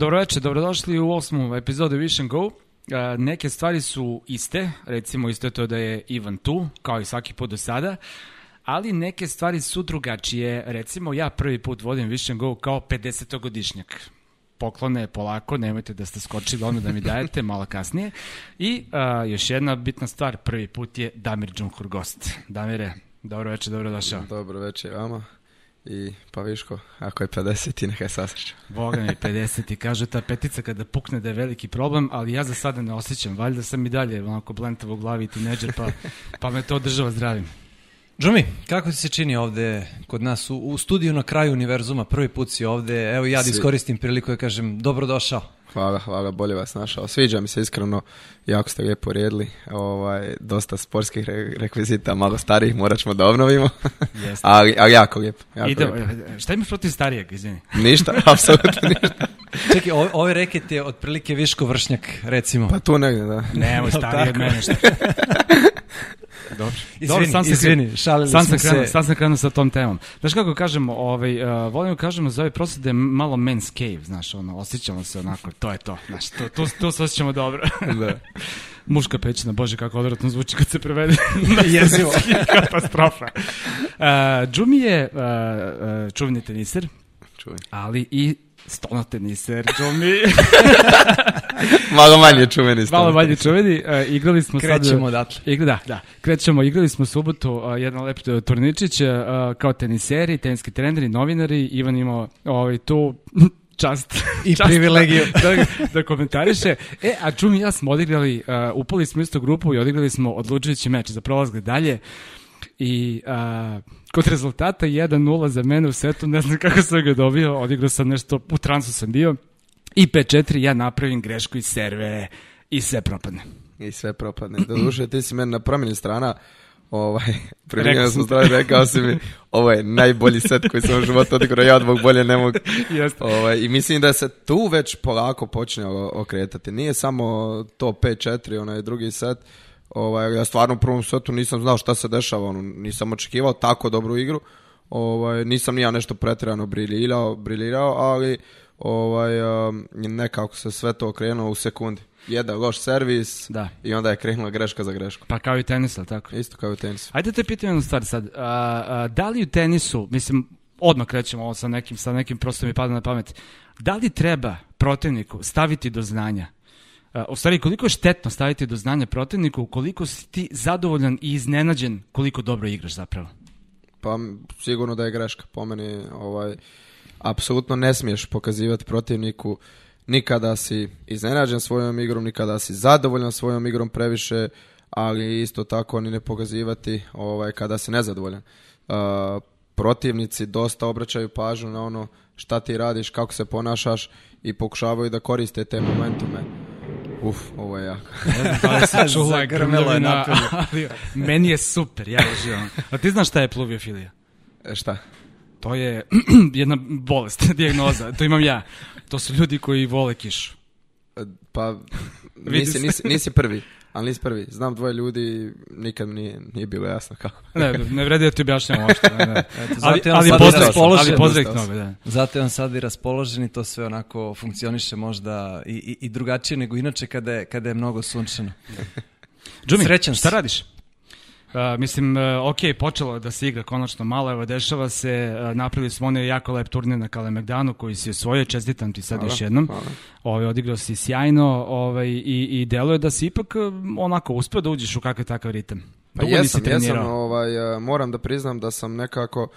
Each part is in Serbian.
Dobro večer, dobrodošli u osmu epizodu Vision Go. neke stvari su iste, recimo isto je to da je Ivan tu, kao i svaki put do sada, ali neke stvari su drugačije. Recimo, ja prvi put vodim Vision Go kao 50-godišnjak. Poklone polako, nemojte da ste skočili ono da mi dajete, malo kasnije. I još jedna bitna stvar, prvi put je Damir Đunkur gost. Damire, dobro večer, dobrodošao. Dobro večer vama. I pa Viško, ako je 50 i neka je Boga mi 50 i kaže ta petica kada pukne da je veliki problem, ali ja za sada ne osjećam. Valjda sam i dalje onako blentav u glavi tineđer, pa, pa me to država zdravim. Džumi, kako ti se čini ovde kod nas u, studiju na kraju univerzuma? Prvi put si ovde, evo ja da iskoristim priliku da kažem dobrodošao. Hvala, hvala, bolje vas našao. Sviđa mi se iskreno, jako ste lijepo redli. Ovaj, dosta sportskih rekvizita, malo starijih, morat ćemo da obnovimo. ali, ali jako lijepo. Jako Idemo, lijepo. Šta imaš protiv starijeg, izvini? Ništa, apsolutno ništa. Čekaj, ove ovaj reket je otprilike Viško Vršnjak, recimo. Pa tu negdje, da. Nemoj stariji od dobro. Dobro, sam se izvini, šalili sam se. Krenuo, sam krenuo sa tom temom. Znaš kako kažemo, ovaj, uh, volimo kažemo za ovaj proces da je malo men's cave, znaš, ono, osjećamo se onako, to je to, znaš, to, to, to se osjećamo dobro. da. Muška pećina, bože kako odvratno zvuči kad se prevede. Jezivo. Katastrofa. Uh, Džumi je uh, čuveni teniser, čuveni. ali i Stona teniser, mi. Malo manje čuveni stona Malo manje čuveni. Uh, igrali smo sad... Krećemo odatle. E, Igra, da, da. Krećemo, igrali smo subotu uh, jedan lep turničić uh, kao teniseri, teniski treneri, novinari. Ivan imao ovaj, tu čast i čast privilegiju da, da komentariše. E, a Čumi i ja smo odigrali, uh, upali smo isto grupu i odigrali smo odlučujući meč za prolazak dalje i kod rezultata 1-0 za mene u setu, ne znam kako sam ga dobio, odigrao sam nešto, u transu sam bio, i 5-4 ja napravim grešku iz serve i sve propadne. I sve propadne. duše, ti si meni na promjeni strana, ovaj, primjenio sam stvari, rekao si mi, ovaj, najbolji set koji sam u životu odigrao, ja odmah bolje ne mogu. Ovaj, I mislim da se tu već polako počne okretati. Nije samo to 5-4, onaj drugi set, Ovaj, ja stvarno u prvom setu nisam znao šta se dešava, ono, nisam očekivao tako dobru igru. Ovaj, nisam ni ja nešto pretjerano briljirao, briljirao, ali ovaj, nekako se sve to okrenulo u sekundi. Jedan loš servis da. i onda je krenula greška za grešku. Pa kao i u tako? Isto kao i u tenisu. Ajde te pitam jednu stvar sad. A, da li u tenisu, mislim, odmah krećemo ovo sa nekim, sa nekim prosto mi pada na pamet, da li treba protivniku staviti do znanja E, u stvari koliko je štetno staviti do znanja protivniku, koliko si ti zadovoljan i iznenađen koliko dobro igraš zapravo? Pa sigurno da je greška po meni, ovaj, apsolutno ne smiješ pokazivati protivniku nikada si iznenađen svojom igrom, nikada si zadovoljan svojom igrom previše, ali isto tako ni ne pokazivati ovaj, kada si nezadovoljan. Uh, protivnici dosta obraćaju pažnju na ono šta ti radiš, kako se ponašaš i pokušavaju da koriste te momentume Uf, ovo je jako. meni je super, ja uživam. A ti znaš šta je pluviofilija? E, šta? To je jedna bolest, dijagnoza, to imam ja. To su ljudi koji vole kišu. E, pa, nisi, nisi prvi. Ali nis prvi. Znam dvoje ljudi, nikad mi nije, bilo jasno kako. ne, ne vredi da ti objašnjam ovo ali, ali, ali pozdrav da. Zato je on sad i raspoložen i to sve onako funkcioniše možda i, i, drugačije nego inače kada je, kada je mnogo sunčano. Džumi, šta radiš? mislim, e, ok, počelo da se igra konačno malo, evo, dešava se, e, napravili smo one jako lep turnir na Kalemegdanu koji si osvojio, čestitam ti sad još jednom. Ovaj, odigrao si sjajno ovaj, i, i deluje da si ipak e, onako uspio da uđeš u kakav takav ritam. Pa Dugo jesam, ovaj, moram da priznam da sam nekako...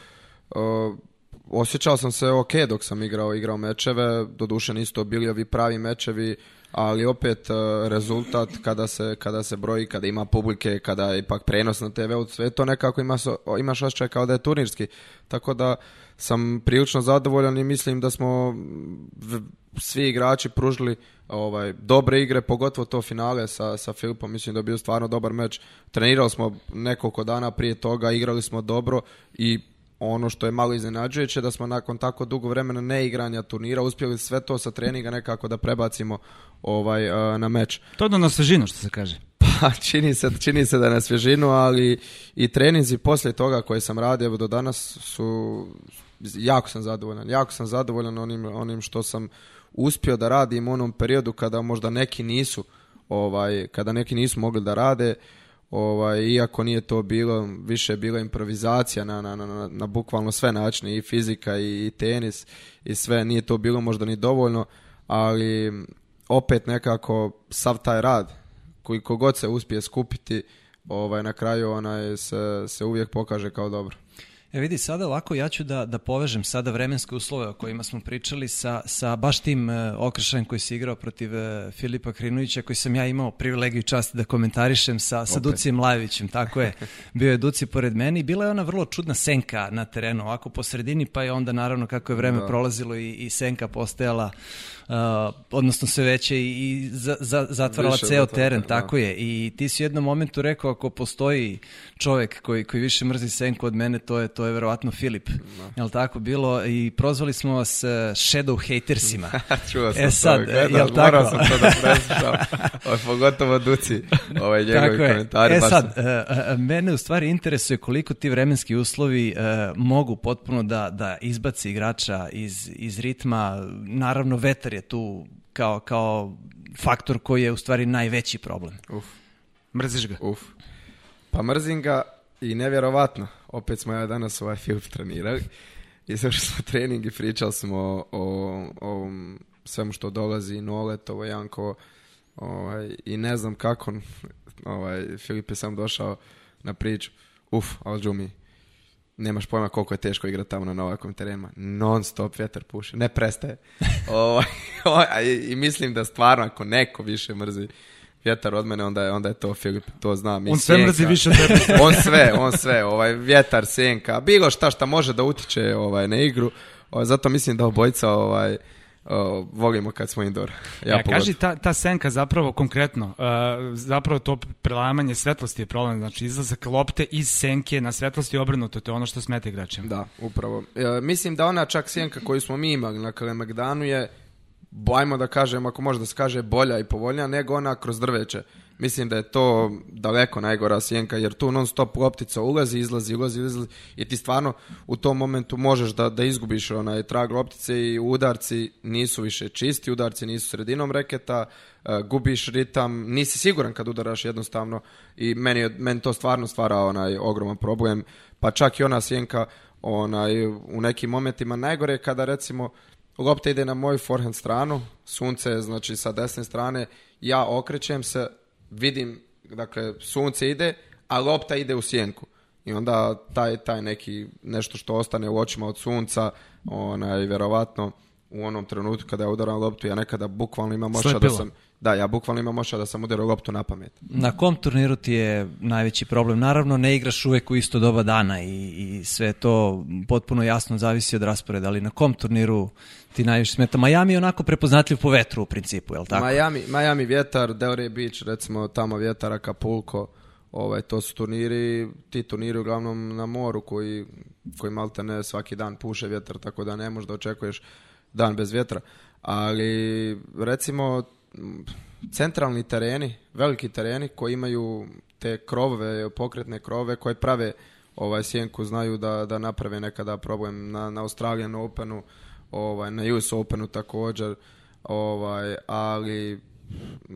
osjećao sam se ok dok sam igrao igrao mečeve, doduše nisu to bili ovi pravi mečevi ali opet e, rezultat kada se, kada se broji, kada ima publike, kada je ipak prenos na TV, sve to nekako ima, imaš osjećaj kao da je turnirski. Tako da sam prilično zadovoljan i mislim da smo svi igrači pružili ovaj, dobre igre, pogotovo to finale sa, sa Filipom, mislim da je bio stvarno dobar meč. Trenirali smo nekoliko dana prije toga, igrali smo dobro i ono što je malo iznenađujuće da smo nakon tako dugo vremena neigranja turnira uspjeli sve to sa treninga nekako da prebacimo ovaj eh, na meč. To da na svežinu što se kaže. Pa čini se, čini se da na svježinu, ali i treninzi poslije toga koje sam radio do danas su jako sam zadovoljan. Jako sam zadovoljan onim, onim što sam uspio da radim u onom periodu kada možda neki nisu ovaj kada neki nisu mogli da rade ovaj, iako nije to bilo, više je bila improvizacija na, na, na, na bukvalno sve načine, i fizika i, tenis i sve, nije to bilo možda ni dovoljno, ali opet nekako sav taj rad koji kogod se uspije skupiti, ovaj, na kraju onaj se uvijek pokaže kao dobro. E vidi, sada lako ja ću da, da povežem sada vremenske uslove o kojima smo pričali sa, sa baš tim e, okršajem koji si igrao protiv e, Filipa Krinovića, koji sam ja imao privilegiju i časti da komentarišem sa, sa Ducijem Lajevićem, tako je. Bio je Duci pored meni i bila je ona vrlo čudna senka na terenu, ovako po sredini, pa je onda naravno kako je vreme prolazilo i, i senka postajala Uh, odnosno sve veće i za, za, zatvarala ceo teren, tako je. I ti si u jednom momentu rekao, ako postoji čovek koji, koji više mrzi senku od mene, to je, to je verovatno Filip. Da. Jel tako bilo? I prozvali smo vas uh, shadow hatersima. Čuo sam e, sad, to, e, tako? Morao sam to da pogotovo Duci, ovaj njegovi komentari. E sad, uh, mene u stvari interesuje koliko ti vremenski uslovi mogu potpuno da, da izbaci igrača iz, iz ritma. Naravno, vetar je tu kao, kao faktor koji je u stvari najveći problem. Uf. Mrziš ga? Uf. Pa mrzim ga i nevjerovatno. Opet smo ja danas ovaj film trenirali. I sve smo trening i pričali smo o, o, svemu što dolazi, ovo Janko, ovaj, i ne znam kako ovaj, Filip je sam došao na priču. Uf, al džumi nemaš pojma koliko je teško igrati tamo na Novakom terenima. Non stop vjetar puše, ne prestaje. o, ovaj, ovaj, I mislim da stvarno ako neko više mrzi vjetar od mene, onda je, onda je to Filip, to znam. on sve mrzi više On sve, on sve, ovaj, vjetar, senka, bilo šta šta može da utiče ovaj, na igru. Ovaj, zato mislim da obojica ovaj, Uh, volimo kad smo indoor. E, ja, ja kaži, ta, ta senka zapravo konkretno, e, zapravo to prelamanje svetlosti je problem, znači izlazak lopte iz senke na svetlosti obrnuto, to je ono što smete igračima. Da, upravo. E, mislim da ona čak senka koju smo mi imali na Kalemegdanu je, bojmo da kažem, ako možda se kaže bolja i povoljnija, nego ona kroz drveće. Mislim da je to daleko najgora sjenka, jer tu non stop loptica ulazi, izlazi, ulazi, izlazi i ti stvarno u tom momentu možeš da, da izgubiš onaj trag loptice i udarci nisu više čisti, udarci nisu sredinom reketa, e, gubiš ritam, nisi siguran kad udaraš jednostavno i meni, meni to stvarno stvara onaj ogroman problem, pa čak i ona sjenka onaj, u nekim momentima najgore je kada recimo lopta ide na moju forehand stranu, sunce je znači sa desne strane, ja okrećem se, vidim, dakle, sunce ide, a lopta ide u sjenku. I onda taj, taj neki, nešto što ostane u očima od sunca, onaj, vjerovatno, u onom trenutku kada je udaran loptu, ja nekada bukvalno imam oča da sam da, ja bukvalno imam oša da sam udero loptu na pamet. Na kom turniru ti je najveći problem? Naravno, ne igraš uvek u isto doba dana i, i sve to potpuno jasno zavisi od rasporeda, ali na kom turniru ti najviše smeta? Miami je onako prepoznatljiv po vetru u principu, je li tako? Miami, vjetar, Delray Beach, recimo tamo vjetar, Acapulco, ovaj, to su turniri, ti turniri uglavnom na moru koji, koji malte ne svaki dan puše vjetar, tako da ne možeš da očekuješ dan bez vjetra. Ali recimo centralni tereni, veliki tereni koji imaju te krovove, pokretne krove koje prave ovaj sjenku, znaju da, da naprave nekada problem na, na Australian Openu, ovaj, na US Openu također, ovaj, ali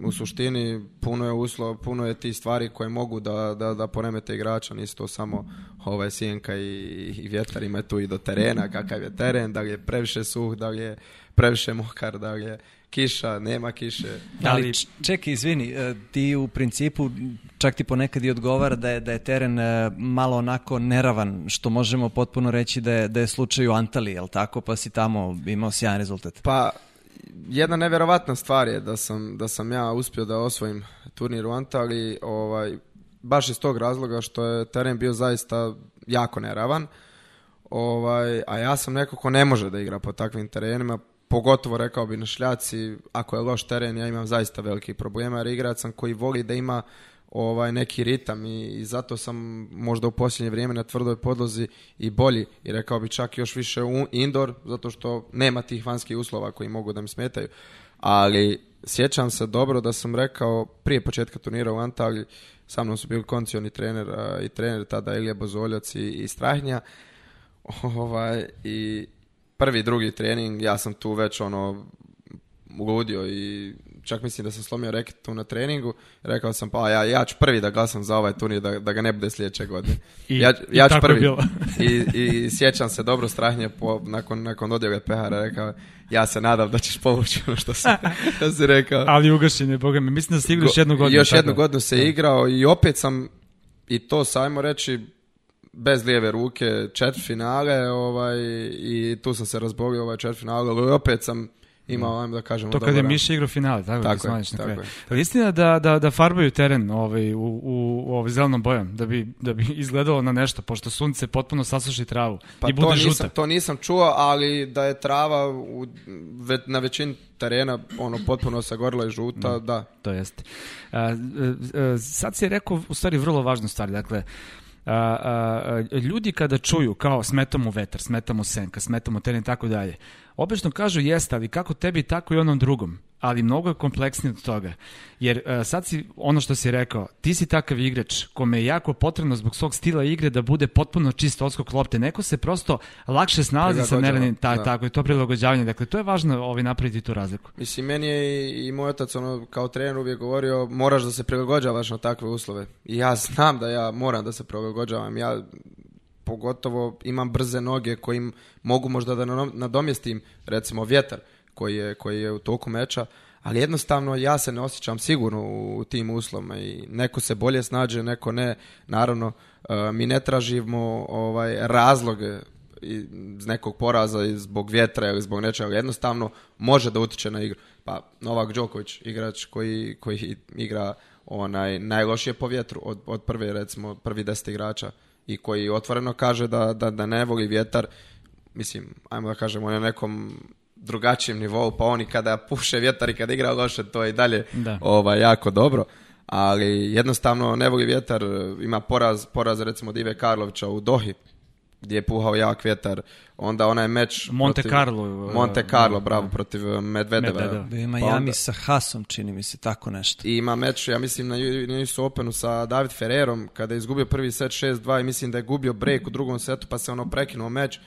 u suštini puno je uslov, puno je ti stvari koje mogu da, da, da poremete igrača, nisu to samo ovaj, sjenka i, i vjetar, ima tu i do terena, kakav je teren, da li je previše suh, da li je previše mokar, da li je kiša, nema kiše. Ali čekaj, izvini, e, ti u principu čak ti ponekad i odgovara da je, da je teren e, malo onako neravan, što možemo potpuno reći da je, da je slučaj u Antali, jel tako? Pa si tamo imao sjajan rezultat. Pa, jedna neverovatna stvar je da sam, da sam ja uspio da osvojim turnir u Antali, ovaj, baš iz tog razloga što je teren bio zaista jako neravan. Ovaj, a ja sam neko ko ne može da igra po takvim terenima, pogotovo rekao bi na šljaci, ako je loš teren, ja imam zaista veliki problema, jer igrač sam koji voli da ima ovaj neki ritam i, zato sam možda u posljednje vrijeme na tvrdoj podlozi i bolji i rekao bi čak još više u indoor zato što nema tih vanjskih uslova koji mogu da mi smetaju ali sjećam se dobro da sam rekao prije početka turnira u Antalji sa mnom su bili koncioni trener i trener tada Ilija Bozoljac i, i Strahnja ovaj, i prvi, drugi trening, ja sam tu već ono ugodio i čak mislim da sam slomio reket tu na treningu. Rekao sam pa ja, ja ću prvi da glasam za ovaj turnir da, da ga ne bude sljedeće godine. I, ja, i prvi. I, sjećam se dobro strahnje po, nakon, nakon pehara rekao ja se nadam da ćeš povući ono što sam, si rekao. Ali ugašen je, boga mi. Mislim da si još jednu godinu. Još jednu godinu se igrao i opet sam i to sajmo reći bez lijeve ruke četiri finale ovaj, i tu sam se razbogio ovaj četiri finale, ali opet sam imao, mm. da kažemo, To kad je Miša igrao finale, tako, tako, je, tako je. Istina da, da, da farbaju teren ovaj, u, u u ovaj zelenom bojem, da bi, da bi izgledalo na nešto, pošto sunce potpuno sasuši travu pa i bude to žuta. Nisam, to nisam čuo, ali da je trava na većini terena ono potpuno sagorila i žuta, mm, da. To jeste. sad si je rekao u stvari vrlo važnu stvar, dakle, a, a, ljudi kada čuju kao smetamo vetar, smetamo senka, smetamo teren i tako dalje, Obično kažu jeste, ali kako tebi, tako i onom drugom ali mnogo je kompleksnije od toga. Jer e, sad si, ono što si rekao, ti si takav igrač kome je jako potrebno zbog svog stila igre da bude potpuno čist odskok lopte. Neko se prosto lakše snalazi sa nerenim, ta, da. tako je to prilagođavanje. Dakle, to je važno ovaj, napraviti tu razliku. Mislim, meni je i, i moj otac ono, kao trener uvijek govorio moraš da se prilagođavaš na takve uslove. I ja znam da ja moram da se prilagođavam. Ja pogotovo imam brze noge kojim mogu možda da nadomjestim recimo vjetar koji je, koji je u toku meča, ali jednostavno ja se ne osjećam sigurno u tim uslovima i neko se bolje snađe, neko ne. Naravno, e, mi ne tražimo ovaj razloge iz nekog poraza i zbog vjetra ili zbog nečega, jednostavno može da utiče na igru. Pa Novak Đoković, igrač koji, koji igra onaj najlošije po vjetru od, od prve recimo prvi deset igrača i koji otvoreno kaže da, da, da ne voli vjetar, mislim, ajmo da kažemo na nekom drugačijem nivou, pa oni kada puše vjetar i kada igra loše, to je i dalje da. ova jako dobro. Ali jednostavno ne voli vjetar, ima poraz, poraz recimo Dive Karlovića u Dohi, gdje je puhao jak vjetar. Onda onaj meč... Monte Carlo. E, Monte Carlo, bravo, protiv e, Medvedeva. Medvedeva. Ima Miami pa sa Hasom, čini mi se, tako nešto. I ima meč, ja mislim, na, nisu Openu sa David Ferrerom, kada je izgubio prvi set 6-2 i mislim da je gubio break u drugom setu, pa se ono prekinuo meč.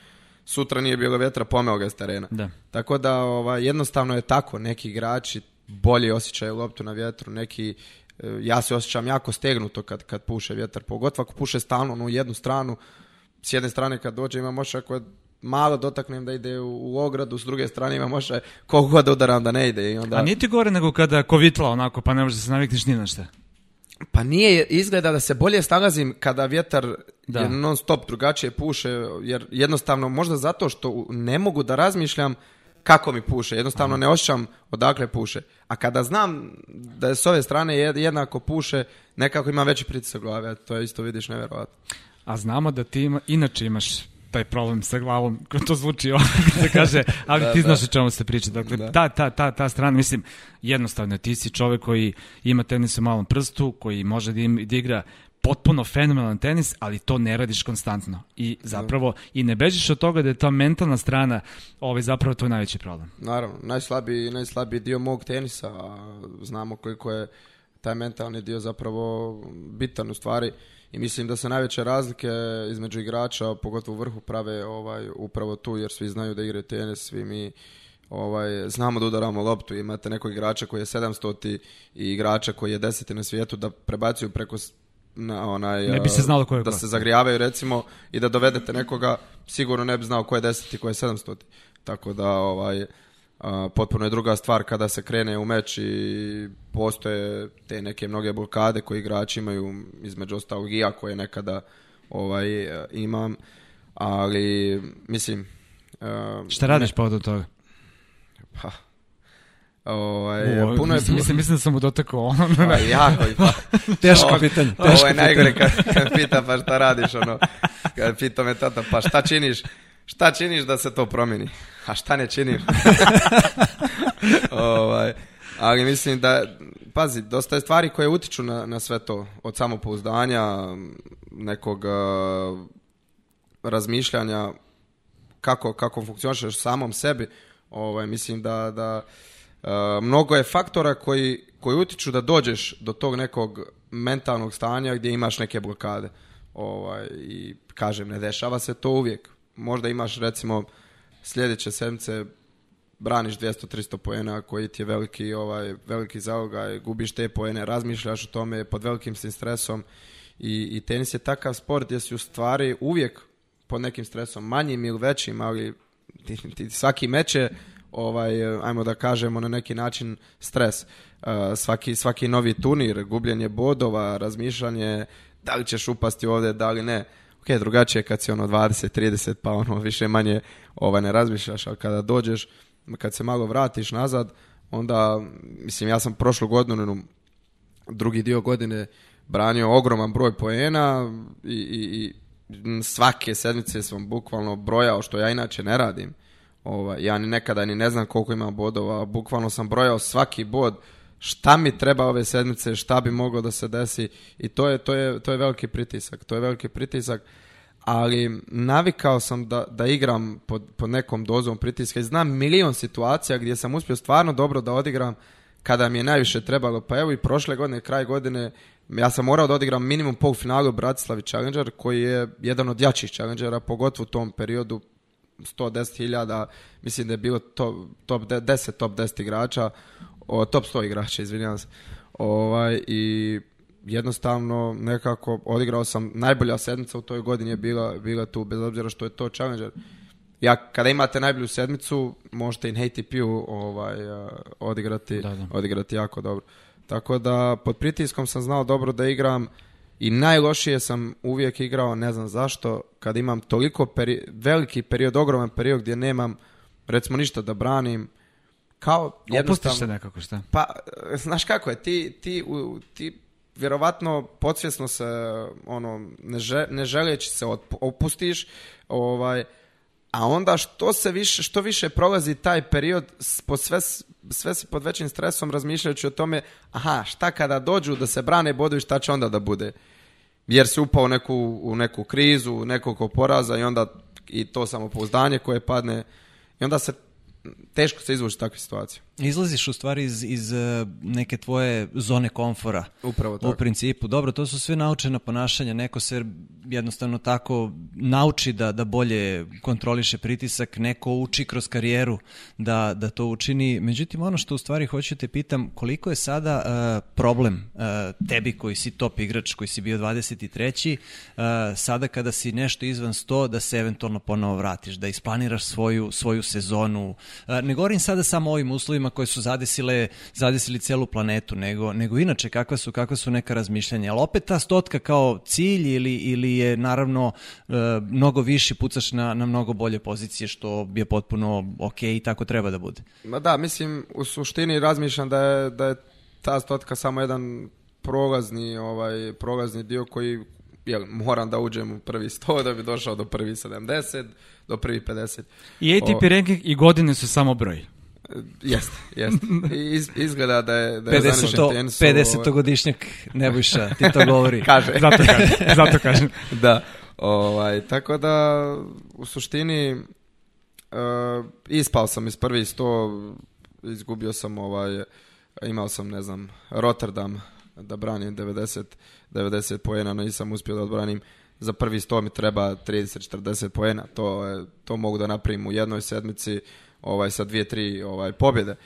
Sutra nije bilo vjetra, pomeo ga s terena. Tako da, ovaj, jednostavno je tako, neki igrači bolje osjećaju loptu na vjetru, neki e, ja se osjećam jako stegnuto kad, kad puše vjetar, pogotovo ako puše stalno u jednu stranu, s jedne strane kad dođe imam moša koja malo dotaknem da ide u, ogradu, s druge strane imam moša koliko god udaram da ne ide. I onda... A nije ti gore nego kada kovitla onako pa ne možeš da se navikneš ni na što? Pa nije, izgleda da se bolje snalazim kada vjetar da. non stop drugačije puše, jer jednostavno možda zato što ne mogu da razmišljam kako mi puše, jednostavno ne osjećam odakle puše. A kada znam da je s ove strane jednako puše, nekako imam veći pritisak glave, to je isto vidiš nevjerojatno a znamo da ti inače imaš taj problem sa glavom, to zvuči ovako kaže, ali ti znaš o čemu se priča. Dakle, da. ta, ta, ta, strana, mislim, jednostavno, ti si čovjek koji ima tenis u malom prstu, koji može da, igra potpuno fenomenalan tenis, ali to ne radiš konstantno. I zapravo, i ne bežiš od toga da je ta mentalna strana ovaj, zapravo tvoj najveći problem. Naravno, najslabiji, najslabiji dio mog tenisa, a znamo koliko je taj mentalni dio zapravo bitan u stvari i mislim da se najveće razlike između igrača, pogotovo u vrhu, prave ovaj, upravo tu jer svi znaju da igraju tenis, svi mi ovaj, znamo da udaramo loptu, imate nekog igrača koji je 700 i igrača koji je 10 na svijetu da prebacuju preko na onaj, ne bi se znalo ko da se zagrijavaju recimo i da dovedete nekoga sigurno ne bi znao ko je 10 i ko je 700 tako da ovaj potpuno je druga stvar kada se krene u meč i postoje te neke mnoge blokade koje igrači imaju između ostalog i ja koje nekada ovaj, imam, ali mislim... Šta radiš povodom pa toga? Pa, ovaj, puno je... mislim, mislim, da sam mu dotakao ono. Pa, pa. teško pitanje. ovo je najgore kad pita pa šta radiš, ono, kad pita me tata pa šta činiš, šta činiš da se to promijeni? A šta ne činim? ovaj, ali mislim da, pazi, dosta je stvari koje utiču na, na sve to. Od samopouzdanja, nekog e, razmišljanja kako, kako samom sebi. Ovaj, mislim da, da e, mnogo je faktora koji, koji utiču da dođeš do tog nekog mentalnog stanja gdje imaš neke blokade. Ovaj, I kažem, ne dešava se to uvijek možda imaš recimo sljedeće sedmice braniš 200-300 poena koji ti je veliki, ovaj, veliki zalogaj, gubiš te poene, razmišljaš o tome pod velikim sin stresom i, i tenis je takav sport gdje si u stvari uvijek pod nekim stresom, manjim ili većim, ali ti, svaki meč je, ovaj, ajmo da kažemo, na neki način stres. Uh, svaki, svaki novi turnir, gubljenje bodova, razmišljanje da li ćeš upasti ovdje, da li ne ok, drugačije kad si ono 20, 30, pa ono više manje ovaj, ne razmišljaš, ali kada dođeš, kad se malo vratiš nazad, onda, mislim, ja sam prošlu godinu, ono, drugi dio godine, branio ogroman broj poena i, i, i svake sedmice sam bukvalno brojao, što ja inače ne radim. Ova, ja ni nekada ni ne znam koliko imam bodova, bukvalno sam brojao svaki bod, šta mi treba ove sedmice, šta bi moglo da se desi i to je, to je, to je veliki pritisak, to je veliki pritisak, ali navikao sam da, da igram pod, pod nekom dozom pritiska i znam milion situacija gdje sam uspio stvarno dobro da odigram kada mi je najviše trebalo, pa evo i prošle godine, kraj godine, ja sam morao da odigram minimum pol u Bratislavi Challenger, koji je jedan od jačih Challengera, pogotovo u tom periodu 110.000, mislim da je bilo top, top 10, top 10 igrača o, top 100 igrača, izvinjavam se. Ovaj, I jednostavno nekako odigrao sam, najbolja sedmica u toj godini je bila, bila tu, bez obzira što je to Challenger. Ja, kada imate najbolju sedmicu, možete i na ATP-u ovaj, eh, odigrati, odigrati jako dobro. Tako da pod pritiskom sam znao dobro da igram i najlošije sam uvijek igrao, ne znam zašto, kad imam toliko veliki period, ogroman period gdje nemam recimo ništa da branim, kao jednostavno... Opustiš se nekako, šta? Pa, eh, znaš kako je, ti, ti, u, ti vjerovatno podsvjesno se, ono, ne, žel, želeći se opustiš, ovaj, a onda što se više, što više prolazi taj period, sve, sve si pod većim stresom razmišljajući o tome, aha, šta kada dođu da se brane i šta će onda da bude? Jer si upao u neku, u neku krizu, nekog oporaza poraza i onda i to samopouzdanje koje padne i onda se teško se izvući takve situacije. Izlaziš u stvari iz, iz eh, neke tvoje zone komfora. Upravo tako. U principu. Dobro, to su sve naučena ponašanja. Neko se jednostavno tako nauči da, da bolje kontroliše pritisak, neko uči kroz karijeru da, da to učini. Međutim, ono što u stvari hoću te pitam, koliko je sada eh, problem eh, tebi koji si top igrač, koji si bio 23. Uh, sada kada si nešto izvan 100, da se eventualno ponovo vratiš, da isplaniraš svoju, svoju sezonu, ne govorim sada samo o ovim uslovima koje su zadesile, zadesili celu planetu, nego, nego inače kakva su, kakva su neka razmišljanja. Ali opet ta stotka kao cilj ili, ili je naravno e, mnogo viši pucaš na, na mnogo bolje pozicije što je potpuno ok i tako treba da bude. Ma da, mislim u suštini razmišljam da je, da je ta stotka samo jedan progazni, ovaj, progazni dio koji jel, moram da uđem u prvi 100 da bi došao do prvi 70, do prvi 50. I ATP ranking i godine su samo broj. E, jeste, jeste. izgleda da je, da je 50, tenisu, godišnjak Nebojša ti to govori. kaže. Zato kažem. Zato kažem. da. Ovaj, tako da, u suštini, uh, ispao sam iz prvi 100, izgubio sam ovaj, imao sam, ne znam, Rotterdam da branim 90, 90 pojena, nisam uspio da odbranim za prvi sto mi treba 30-40 poena, to, to mogu da napravim u jednoj sedmici ovaj, sa dvije, tri ovaj, pobjede.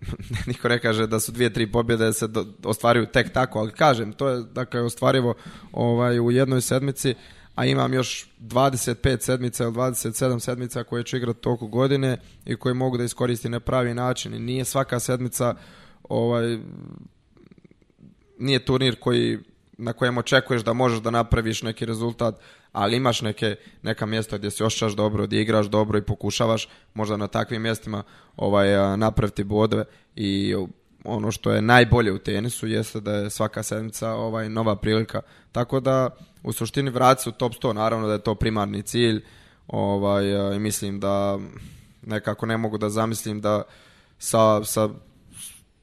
Niko ne kaže da su dvije, tri pobjede se do, ostvaruju tek tako, ali kažem, to je dakle, ostvarivo ovaj, u jednoj sedmici, a imam još 25 sedmica ili 27 sedmica koje ću igrati toliko godine i koje mogu da iskoristi na pravi način. I nije svaka sedmica ovaj, nije turnir koji na kojem očekuješ da možeš da napraviš neki rezultat, ali imaš neke, neka mjesta gdje se ošćaš dobro, gdje igraš dobro i pokušavaš možda na takvim mjestima ovaj, napraviti bodove i ono što je najbolje u tenisu jeste da je svaka sedmica ovaj, nova prilika. Tako da u suštini vrati se u top 100, naravno da je to primarni cilj ovaj, i mislim da nekako ne mogu da zamislim da sa, sa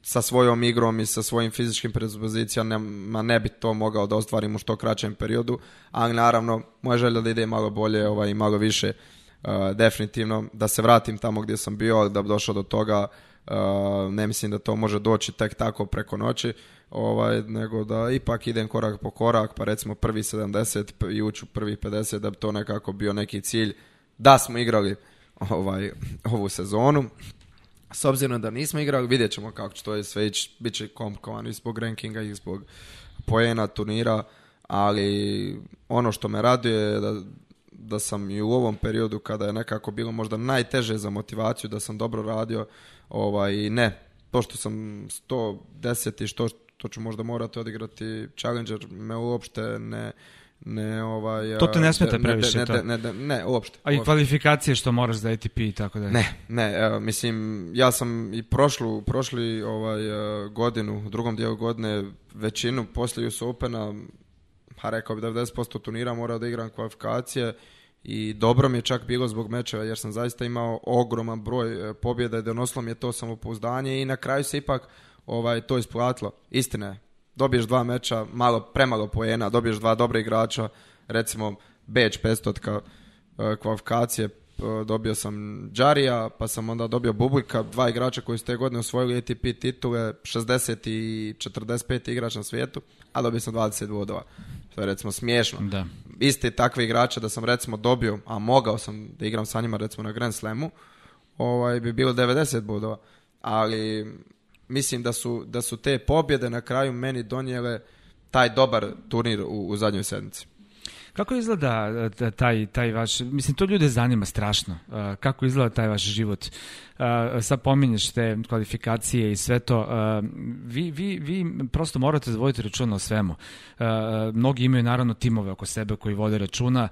sa svojom igrom i sa svojim fizičkim predspozicijama ne bi to mogao da ostvarim u što kraćem periodu, ali naravno moja želja da ide malo bolje ovaj, i malo više e, definitivno da se vratim tamo gdje sam bio, da bi došao do toga e, ne mislim da to može doći tek tako preko noći, ovaj, nego da ipak idem korak po korak, pa recimo prvi 70 i uću prvi 50 da bi to nekako bio neki cilj da smo igrali ovaj, ovu sezonu. S obzirom da nismo igrali, vidjet ćemo kako će to je sve ići, bit će i zbog rankinga i zbog poena turnira, ali ono što me raduje je da, da sam i u ovom periodu kada je nekako bilo možda najteže za motivaciju, da sam dobro radio, ovaj, ne, pošto sam 110 i što, to ću možda morati odigrati Challenger, me uopšte ne, ne ovaj... To te ne eh, smeta previše ne, to? Ne, ne, ne, uopšte. A i kvalifikacije što moraš da ATP i tako Ne, ne, mislim, ja sam i prošlu, prošli ovaj, eh, godinu, u drugom dijelu godine, većinu poslije US Opena, pa rekao bi 90% turnira morao da igram kvalifikacije i dobro mi je čak bilo zbog mečeva jer sam zaista imao ogroman broj eh, pobjeda i donosilo mi je to samopouzdanje i na kraju se ipak ovaj to isplatilo. Istina je, dobiješ dva meča, malo, premalo pojena, dobiješ dva dobra igrača, recimo Beč ka e, kvalifikacije, e, dobio sam Džarija, pa sam onda dobio Bubuljka, dva igrača koji su te godine osvojili ATP titule, 60 i 45 igrač na svijetu, a dobio sam 20 bodova. To je recimo smiješno. Da. Isti takve igrače da sam recimo dobio, a mogao sam da igram sa njima recimo na Grand Slamu, ovaj, bi bilo 90 bodova. Ali mislim da su, da su te pobjede na kraju meni donijele taj dobar turnir u, u zadnjoj sedmici. Kako izgleda e, taj, taj vaš, mislim to ljude zanima strašno, e, kako izgleda taj vaš život? E, sad pominješ te kvalifikacije i sve to, vi, vi, vi prosto morate vodite računa o svemu. Mnogi imaju naravno timove oko sebe koji vode računa,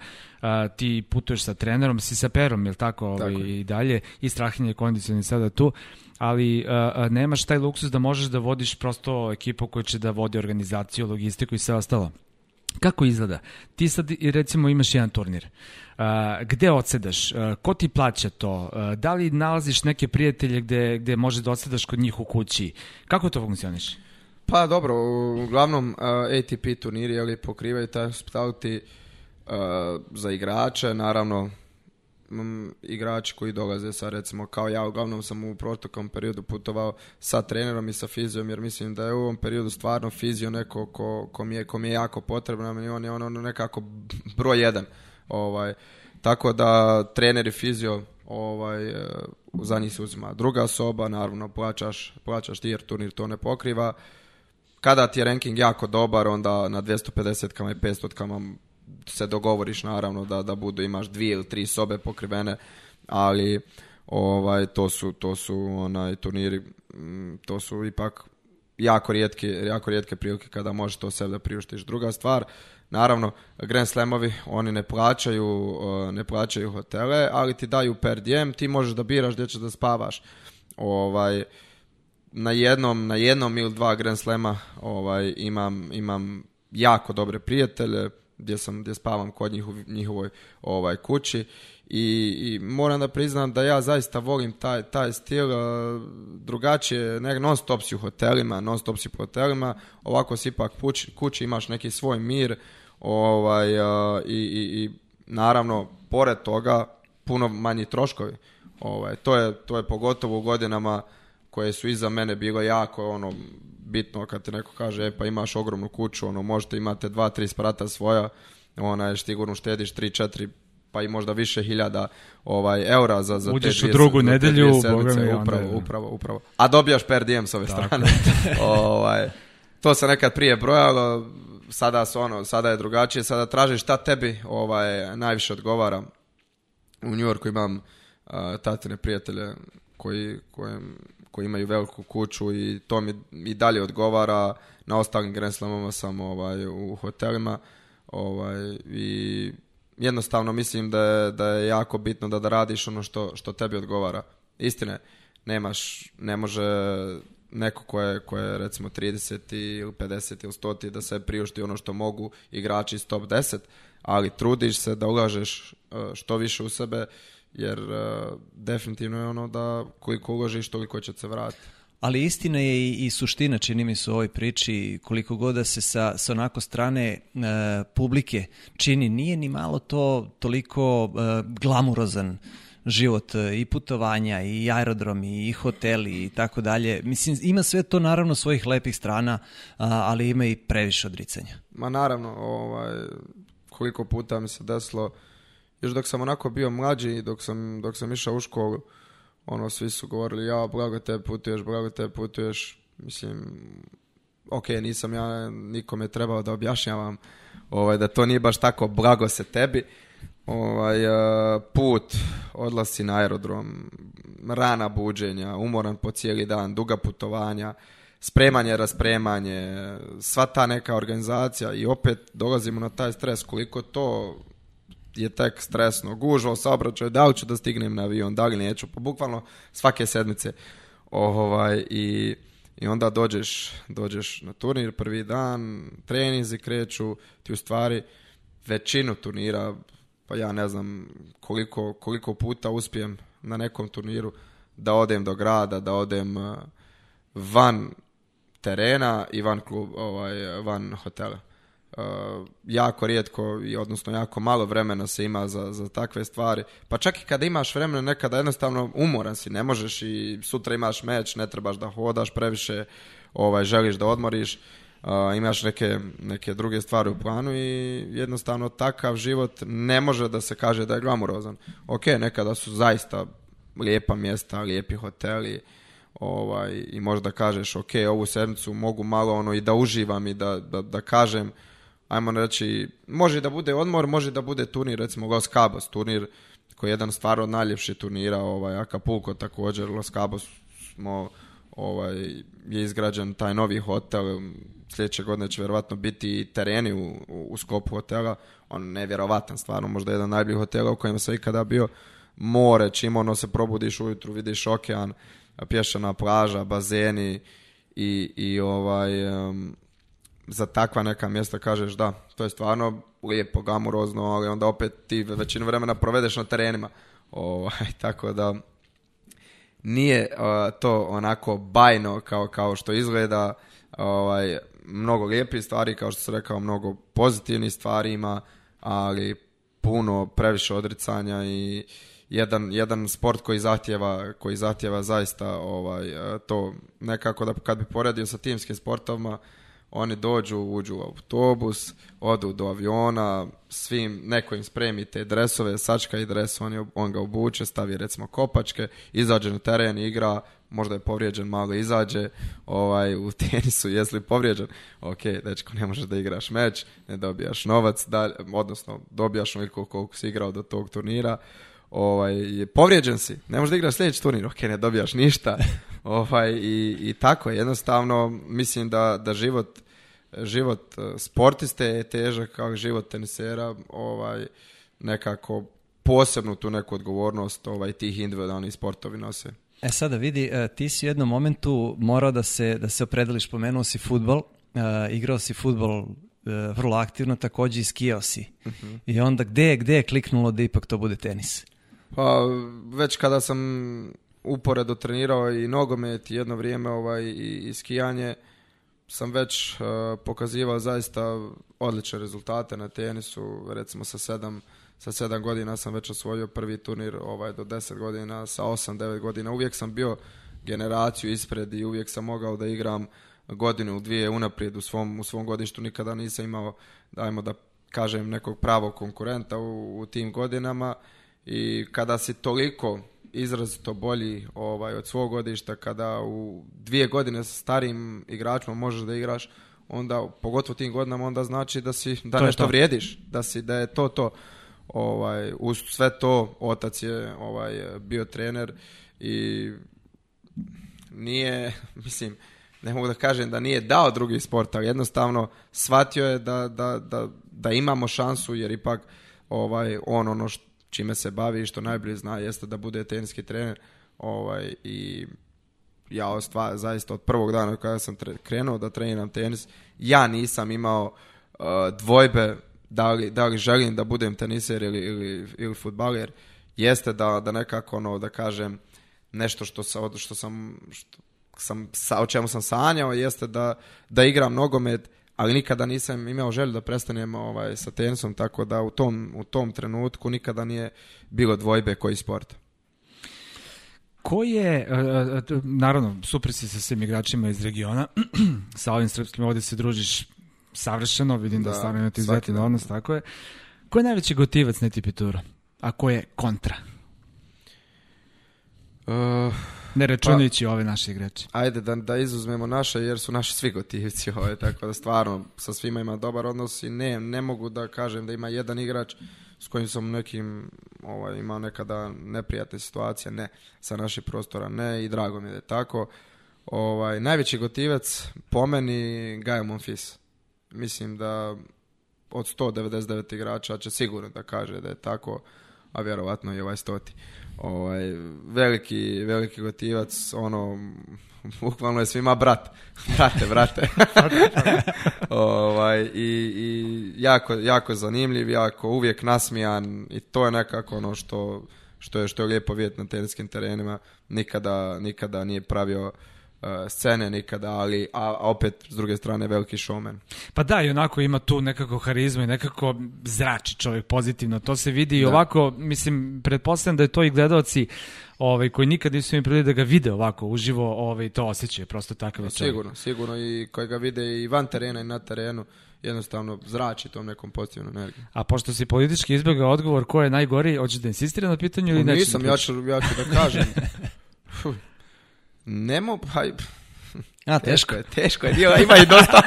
ti putuješ sa trenerom, si sa perom, jel tako, ovaj, i dalje, i strahinje kondicioni sada tu ali nemaš taj luksus da možeš da vodiš prosto ekipu koja će da vodi organizaciju, logistiku i sve ostalo. Kako izgleda? Ti sad recimo imaš jedan turnir. Uh, gde odsedaš? ko ti plaća to? da li nalaziš neke prijatelje gde, gde možeš da odsedaš kod njih u kući? Kako to funkcioniš? Pa dobro, uglavnom ATP turniri ali pokrivaju taj hospitality za igrače, naravno igrači koji dolaze sa recimo kao ja uglavnom sam u protokom periodu putovao sa trenerom i sa fizijom jer mislim da je u ovom periodu stvarno fizio neko ko, ko je, ko je jako potrebno i on je ono nekako broj jedan ovaj, tako da trener i fizio ovaj, e, za njih se uzima druga soba, naravno plaćaš, plaćaš jer turnir to ne pokriva. Kada ti je ranking jako dobar, onda na 250 kama i 500 kama se dogovoriš naravno da, da budu, imaš dvije ili tri sobe pokrivene, ali ovaj to su to su onaj turniri mm, to su ipak jako rijetke, jako rijetke prilike kada možeš to sebi da priuštiš. Druga stvar, naravno, Grand Slamovi, oni ne plaćaju, eh, ne plaćaju hotele, ali ti daju per diem, ti možeš da biraš gdje ćeš da spavaš. Ovaj, na jednom, na jednom ili dva Grand Slema ovaj, imam, imam jako dobre prijatelje, gdje, sam, gdje spavam kod njih u njihovoj ovaj, kući i, i moram da priznam da ja zaista volim taj, taj stil drugačije, ne, non stop si u hotelima, non stop si po hotelima, ovako si ipak kući, imaš neki svoj mir ovaj, i, i, i naravno pored toga puno manji troškovi. Ovaj, to, je, to je pogotovo u godinama koje su iza mene bilo jako ono bitno kad ti neko kaže e pa imaš ogromnu kuću, ono možete imate dva, tri sprata svoja, ona je sigurno štediš tri, četiri, pa i možda više hiljada ovaj eura za za Uđeš u drugu nedelju, upravo, upravo, upravo. A dobijaš per diem s ove strane. ovaj to se nekad prije brojalo, sada su ono, sada je drugačije, sada tražiš šta tebi ovaj najviše odgovara. U New Yorku imam uh, tatine prijatelje koji kojem koji imaju veliku kuću i to mi i dalje odgovara. Na ostalim Grand Slamama sam ovaj, u hotelima ovaj, i jednostavno mislim da je, da je jako bitno da, da radiš ono što, što tebi odgovara. Istine, nemaš, ne može neko ko je, ko je recimo 30 ili 50 ili 100 da se priušti ono što mogu igrači iz top 10, ali trudiš se da ulažeš eh, što više u sebe jer e, definitivno je ono da koji koga toliko će se vratiti. Ali istina je i, suština, čini mi se, u ovoj priči, koliko god da se sa, sa onako strane e, publike čini, nije ni malo to toliko e, glamurozan život i putovanja i aerodromi i hoteli i tako dalje. Mislim, ima sve to naravno svojih lepih strana, ali ima i previše odricanja. Ma naravno, ovaj, koliko puta mi se desilo još dok sam onako bio mlađi dok sam, dok sam išao u školu, ono, svi su govorili, ja, blago te putuješ, blago te putuješ, mislim, ok, nisam ja nikome trebao da objašnjavam ovaj, da to nije baš tako blago se tebi. Ovaj, eh, put, odlasi na aerodrom, rana buđenja, umoran po cijeli dan, duga putovanja, spremanje, raspremanje, sva ta neka organizacija i opet dolazimo na taj stres koliko to je tek stresno, gužva u da li ću da stignem na avion, da li neću, pa bukvalno svake sedmice. Ovaj, i, I onda dođeš, dođeš na turnir prvi dan, trenizi kreću, ti u stvari većinu turnira, pa ja ne znam koliko, koliko puta uspijem na nekom turniru da odem do grada, da odem eh, van terena i van klub, ovaj, van hotela. Eh, jako rijetko, i odnosno jako malo vremena se ima za, za takve stvari. Pa čak i kada imaš vremena, nekada jednostavno umoran si, ne možeš i sutra imaš meč, ne trebaš da hodaš previše, ovaj, želiš da odmoriš, eh, imaš neke, neke druge stvari u planu i jednostavno takav život ne može da se kaže da je glamurozan. Ok, nekada su zaista lijepa mjesta, lijepi hoteli, ovaj, i možda kažeš ok, ovu sedmicu mogu malo ono i da uživam i da, da, da kažem ajmo reći, može da bude odmor, može da bude turnir, recimo Los Cabos, turnir koji je jedan stvar od najljepših turnira, ovaj, Acapulco također, Los Cabos smo, ovaj, je izgrađen taj novi hotel, sljedeće godine će vjerovatno biti i tereni u, u, u skopu hotela, on nevjerovatan stvarno, možda jedan najboljih hotela u kojem sam ikada bio, more, čim ono se probudiš ujutru, vidiš okean, pješana plaža, bazeni i, i ovaj za takva neka mjesta kažeš da, to je stvarno lijepo, gamurozno, ali onda opet ti većinu vremena provedeš na terenima. Ovaj, tako da nije to onako bajno kao, kao što izgleda. Ovaj, mnogo lijepih stvari, kao što sam rekao, mnogo pozitivnih stvari ima, ali puno previše odricanja i jedan, jedan sport koji zahtjeva, koji zahtjeva zaista ovaj, to nekako da kad bi poredio sa timskim sportovima, oni dođu, uđu u autobus, odu do aviona, svim, neko im spremi te dresove, sačka i dres, on, on ga obuče, stavi recimo kopačke, izađe na teren, igra, možda je povrijeđen, malo izađe ovaj, u tenisu, jesli povrijeđen, ok, dečko, ne možeš da igraš meč, ne dobijaš novac, odnosno dobijaš onoliko koliko si igrao do tog turnira, ovaj, povrijeđen si, ne možeš da igraš sljedeći turnir, ok, ne dobijaš ništa, Ovaj, i, i tako, jednostavno mislim da, da život, život e, sportiste je težak kao život tenisera, ovaj, nekako posebnu tu neku odgovornost ovaj, tih individualnih sportovi nose. E sada vidi, e, ti si u jednom momentu morao da se, da se opredeliš, pomenuo si futbol, e, igrao si futbol vrlo aktivno, takođe i skijao si. Mhm. I onda gde, gde je kliknulo da ipak to bude tenis? Pa već kada sam uporedo trenirao i nogomet jedno vrijeme ovaj, i, skijanje, sam već e, pokazivao zaista odlične rezultate na tenisu, recimo sa sedam, sa godina sam već osvojio prvi turnir ovaj, do deset godina, sa osam, devet godina, uvijek sam bio generaciju ispred i uvijek sam mogao da igram godinu, dvije unaprijed u svom, u svom godištu, nikada nisam imao, dajmo da kažem, nekog pravog konkurenta u, u tim godinama i kada si toliko izrazito bolji ovaj, od svog godišta, kada u dvije godine sa starim igračima možeš da igraš, onda pogotovo tim godinama onda znači da si da nešto vrijediš, da si da je to to. Ovaj uz sve to otac je ovaj bio trener i nije mislim ne mogu da kažem da nije dao drugi sport, ali jednostavno shvatio je da, da, da, da imamo šansu jer ipak ovaj on ono što čime se bavi i što najbolje zna jeste da bude teniski trener ovaj, i ja zaista od prvog dana kada sam krenuo da treniram tenis, ja nisam imao uh, dvojbe da li, da želim da budem teniser ili, ili, ili Jeste da, da nekako, ono, da kažem, nešto što, sa, što sam, što sam sa, o čemu sam sanjao jeste da, da igram nogomet ali nikada nisam imao želju da prestanem ovaj, sa tenisom, tako da u tom, u tom trenutku nikada nije bilo dvojbe koji sport. Ko je, e, e, naravno, super si sa svim igračima iz regiona, sa ovim srpskim ovdje se družiš savršeno, vidim da, da stvarno imate izvjetni odnos, tako je. Ko je najveći gotivac Neti Pituro? A ko je kontra? Uh, ne pa, rečunići ove naše igrače. Ajde da, da izuzmemo naše jer su naši svi gotivci ove, ovaj, tako da stvarno sa svima ima dobar odnos i ne, ne mogu da kažem da ima jedan igrač s kojim sam nekim ovaj, imao nekada neprijatne situacije, ne, sa naših prostora ne i drago mi je da je tako. Ovaj, najveći gotivac po meni Gaja Monfis. Mislim da od 199 igrača će sigurno da kaže da je tako, a vjerovatno i ovaj stoti. Ovaj, veliki, veliki gotivac, ono, bukvalno je svima brat. Brate, brate. ovaj, i, i jako, jako zanimljiv, jako uvijek nasmijan i to je nekako ono što, što je, što je lijepo vidjeti na teniskim terenima. Nikada, nikada nije pravio E, scene nikada, ali a, opet s druge strane veliki showman. Pa da, i onako ima tu nekako harizmu i nekako zrači čovjek pozitivno, to se vidi i ovako, mislim, pretpostavljam da je to i gledalci ovaj, koji nikad nisu im prilike da ga vide ovako uživo, ovaj, to osjećaju, prosto takav Sigurno, sigurno i koji ga vide i van terena i na terenu, jednostavno zrači tom nekom pozitivnom energijom. A pošto si politički izbjegao odgovor ko je najgori, hoćeš da insistira na pitanju ili pa nećeš? Nisam, ja ću, ja ću da kažem. Nemo, pa... A, teško. je, teško je, Dio, ima i dosta.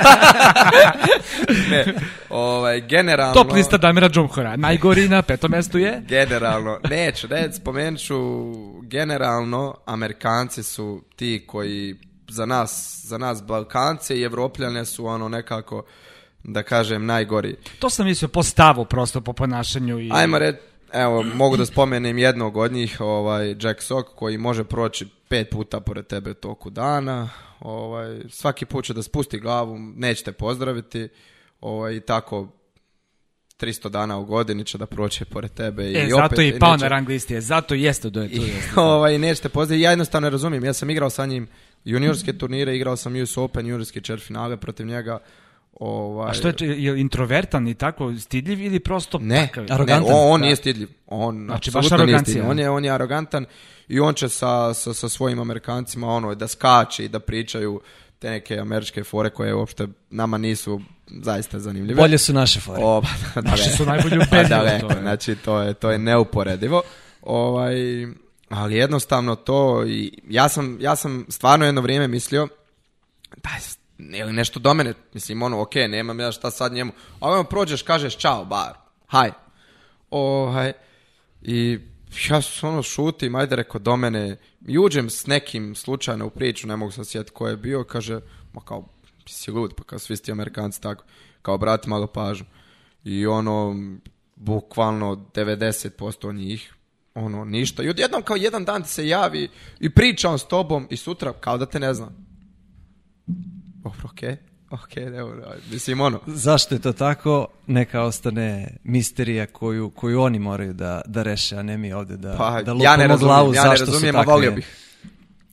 ne, ovaj, generalno... Top lista Damira Džumhora, najgori na petom mjestu je. generalno, neću, ne, spomenut ću, generalno, Amerikanci su ti koji za nas, za nas Balkance i Evropljane su ono nekako, da kažem, najgori. To sam mislio po stavu prosto, po ponašanju. I... Ajmo reći, evo, mogu da spomenem jednog od njih, ovaj, Jack Sock, koji može proći pet puta pored tebe u toku dana, ovaj, svaki put će da spusti glavu, nećete pozdraviti ovaj, i tako 300 dana u godini će da proće pored tebe. E, I zato i pao na zato jeste do tu. ovaj, nećete pozdraviti, ja jednostavno ne razumijem, ja sam igrao sa njim juniorske turnire, igrao sam US Open, juniorski finale protiv njega, Ovaj... A što je, je introvertan i tako stidljiv ili prosto ne, takav? Ne, on, on nije stidljiv. On znači, baš nije On je, on je arogantan i on će sa, sa, sa svojim Amerikancima ono, da skače i da pričaju te neke američke fore koje uopšte nama nisu zaista zanimljive. Bolje su naše fore. O, naše su najbolje u to Znači, to je, to je neuporedivo. Ovaj, ali jednostavno to, i ja, sam, ja sam stvarno jedno vrijeme mislio, je pa ili nešto do mene, mislim, ono, ok, nemam ja šta sad njemu, ali ono, prođeš, kažeš čao, bar, haj. Ovaj, i ja sam ono šutim, ajde reko do mene, i uđem s nekim slučajno u priču, ne mogu sam sjetiti ko je bio, kaže, ma kao, si lud, pa kao svi ti amerikanci tako, kao brati malo pažu. I ono, bukvalno 90% njih, ono, ništa. I odjednom kao jedan dan ti se javi i priča on s tobom i sutra kao da te ne znam. Dobro, okej. Okay. ok, dobro, mislim ono. Zašto je to tako? Neka ostane misterija koju, koju oni moraju da, da reše, a ne mi ovdje da, pa, da ja razumijem, glavu ja ne razumijem, a volio bih.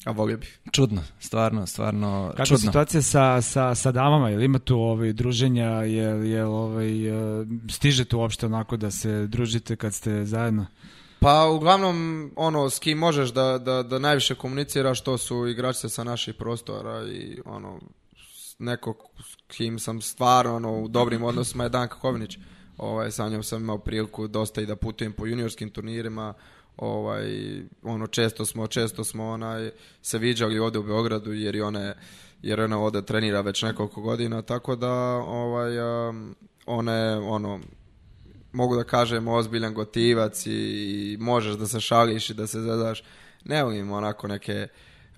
A volio bih. Čudno, stvarno, stvarno Kako čudno. situacija sa, sa, sa damama? Jel ima tu ovaj, druženja? Jel, jel ovaj, eh, tu uopšte onako da se družite kad ste zajedno? Pa uglavnom ono s kim možeš da, da, da najviše komuniciraš to su igračice sa naših prostora i ono nekog s kim sam stvarno ono, u dobrim odnosima je Danka Kovnić. Ovaj, sa njom sam imao priliku dosta i da putujem po juniorskim turnirima, ovaj, ono, često smo, često smo onaj, se viđali ovdje u Beogradu jer i ona jer ona ovdje trenira već nekoliko godina, tako da ovaj, ona je, ono, mogu da kažem ozbiljan gotivac i, možeš da se šališ i da se zadaš. Ne volim onako neke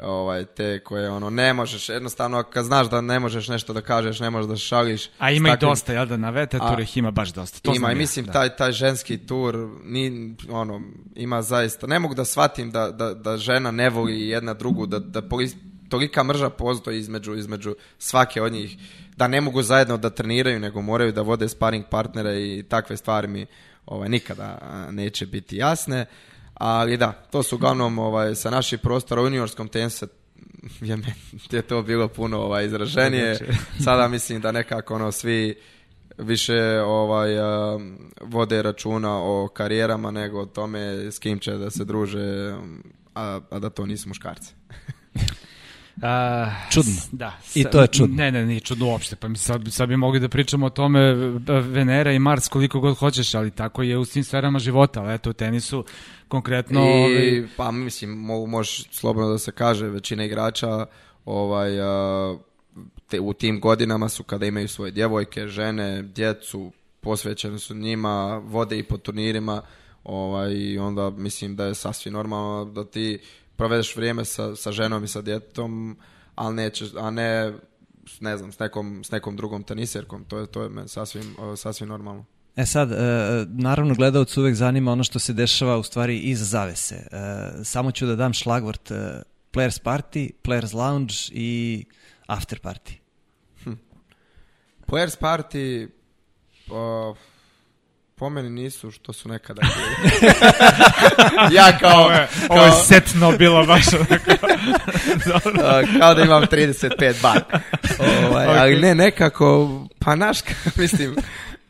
ovaj, te koje ono ne možeš, jednostavno kad znaš da ne možeš nešto da kažeš, ne možeš da šališ. A ima takvim... i dosta, jel da, na VT tur ih ima baš dosta. To ima i mislim taj, taj ženski tur ni, ono, ima zaista, ne mogu da shvatim da, da, da žena ne voli jedna drugu, da, da polis, tolika mrža postoji između, između svake od njih, da ne mogu zajedno da treniraju, nego moraju da vode sparing partnere i takve stvari mi ovaj, nikada neće biti jasne. Ali da, to su uglavnom ovaj, sa naših prostora u juniorskom tenisu je, to bilo puno ovaj, izraženije. Sada mislim da nekako ono, svi više ovaj, eh, vode računa o karijerama nego o tome s kim će da se druže, a, a da to nisu muškarci. A, ah, čudno. Da. I to je čudno. Ne, ne, nije čudno uopšte. Pa mi sad, sad bi mogli da pričamo o tome Venera i Mars koliko god hoćeš, ali tako je u svim sferama života, ali eto u tenisu konkretno... I, ovaj- Pa mislim, možeš slobno slobodno da se kaže, većina igrača ovaj, te, u tim godinama su kada imaju svoje djevojke, žene, djecu, posvećeni su njima, vode i po turnirima, ovaj, onda mislim da je sasvim normalno da ti provedeš vrijeme sa, sa ženom i sa djetom, ali a ne ne znam, s nekom, s nekom drugom teniserkom. To je, to je sasvim, sasvim normalno. E sad, e, naravno gledalcu uvijek zanima ono što se dešava u stvari iz zavese. E, samo ću da dam šlagvort e, Players Party, Players Lounge i After Party. Hm. Players Party, o, po meni nisu što su nekada bili. ja kao... Ovo je, setno bilo baš kao da imam 35 bar. Ovaj, okay. Ali ne, nekako, pa naš, mislim,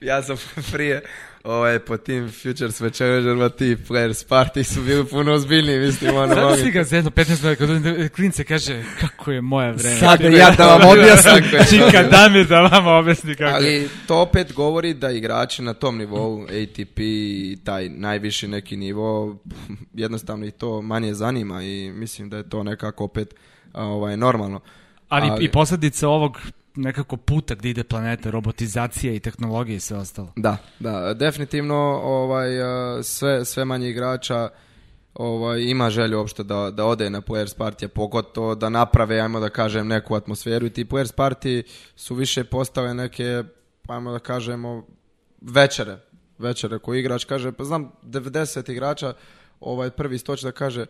ja sam prije ovaj, po tim Futures večerima ti Players Party su bili puno ozbiljniji, mislim, ono Sada si ga za 15 godina kad klince kaže kako je moje vreme. Sada ja da vam objasnim, čika mi da vam objasni kako Ali to opet govori da igrači na tom nivou, ATP, taj najviši neki nivo, jednostavno i to manje zanima i mislim da je to nekako opet ovaj, normalno. Ali, ali i posljedice ovog nekako puta gdje ide planeta, robotizacija i tehnologija i sve ostalo. Da, da, definitivno ovaj, eh, sve, sve manje igrača ovaj, ima želju uopšte da, da ode na players partije, pogotovo da naprave, ajmo da kažem, neku atmosferu i ti players partiji su više postale neke, ajmo da kažemo, večere. Večere koji igrač kaže, pa znam 90 igrača, ovaj prvi stoč da kaže,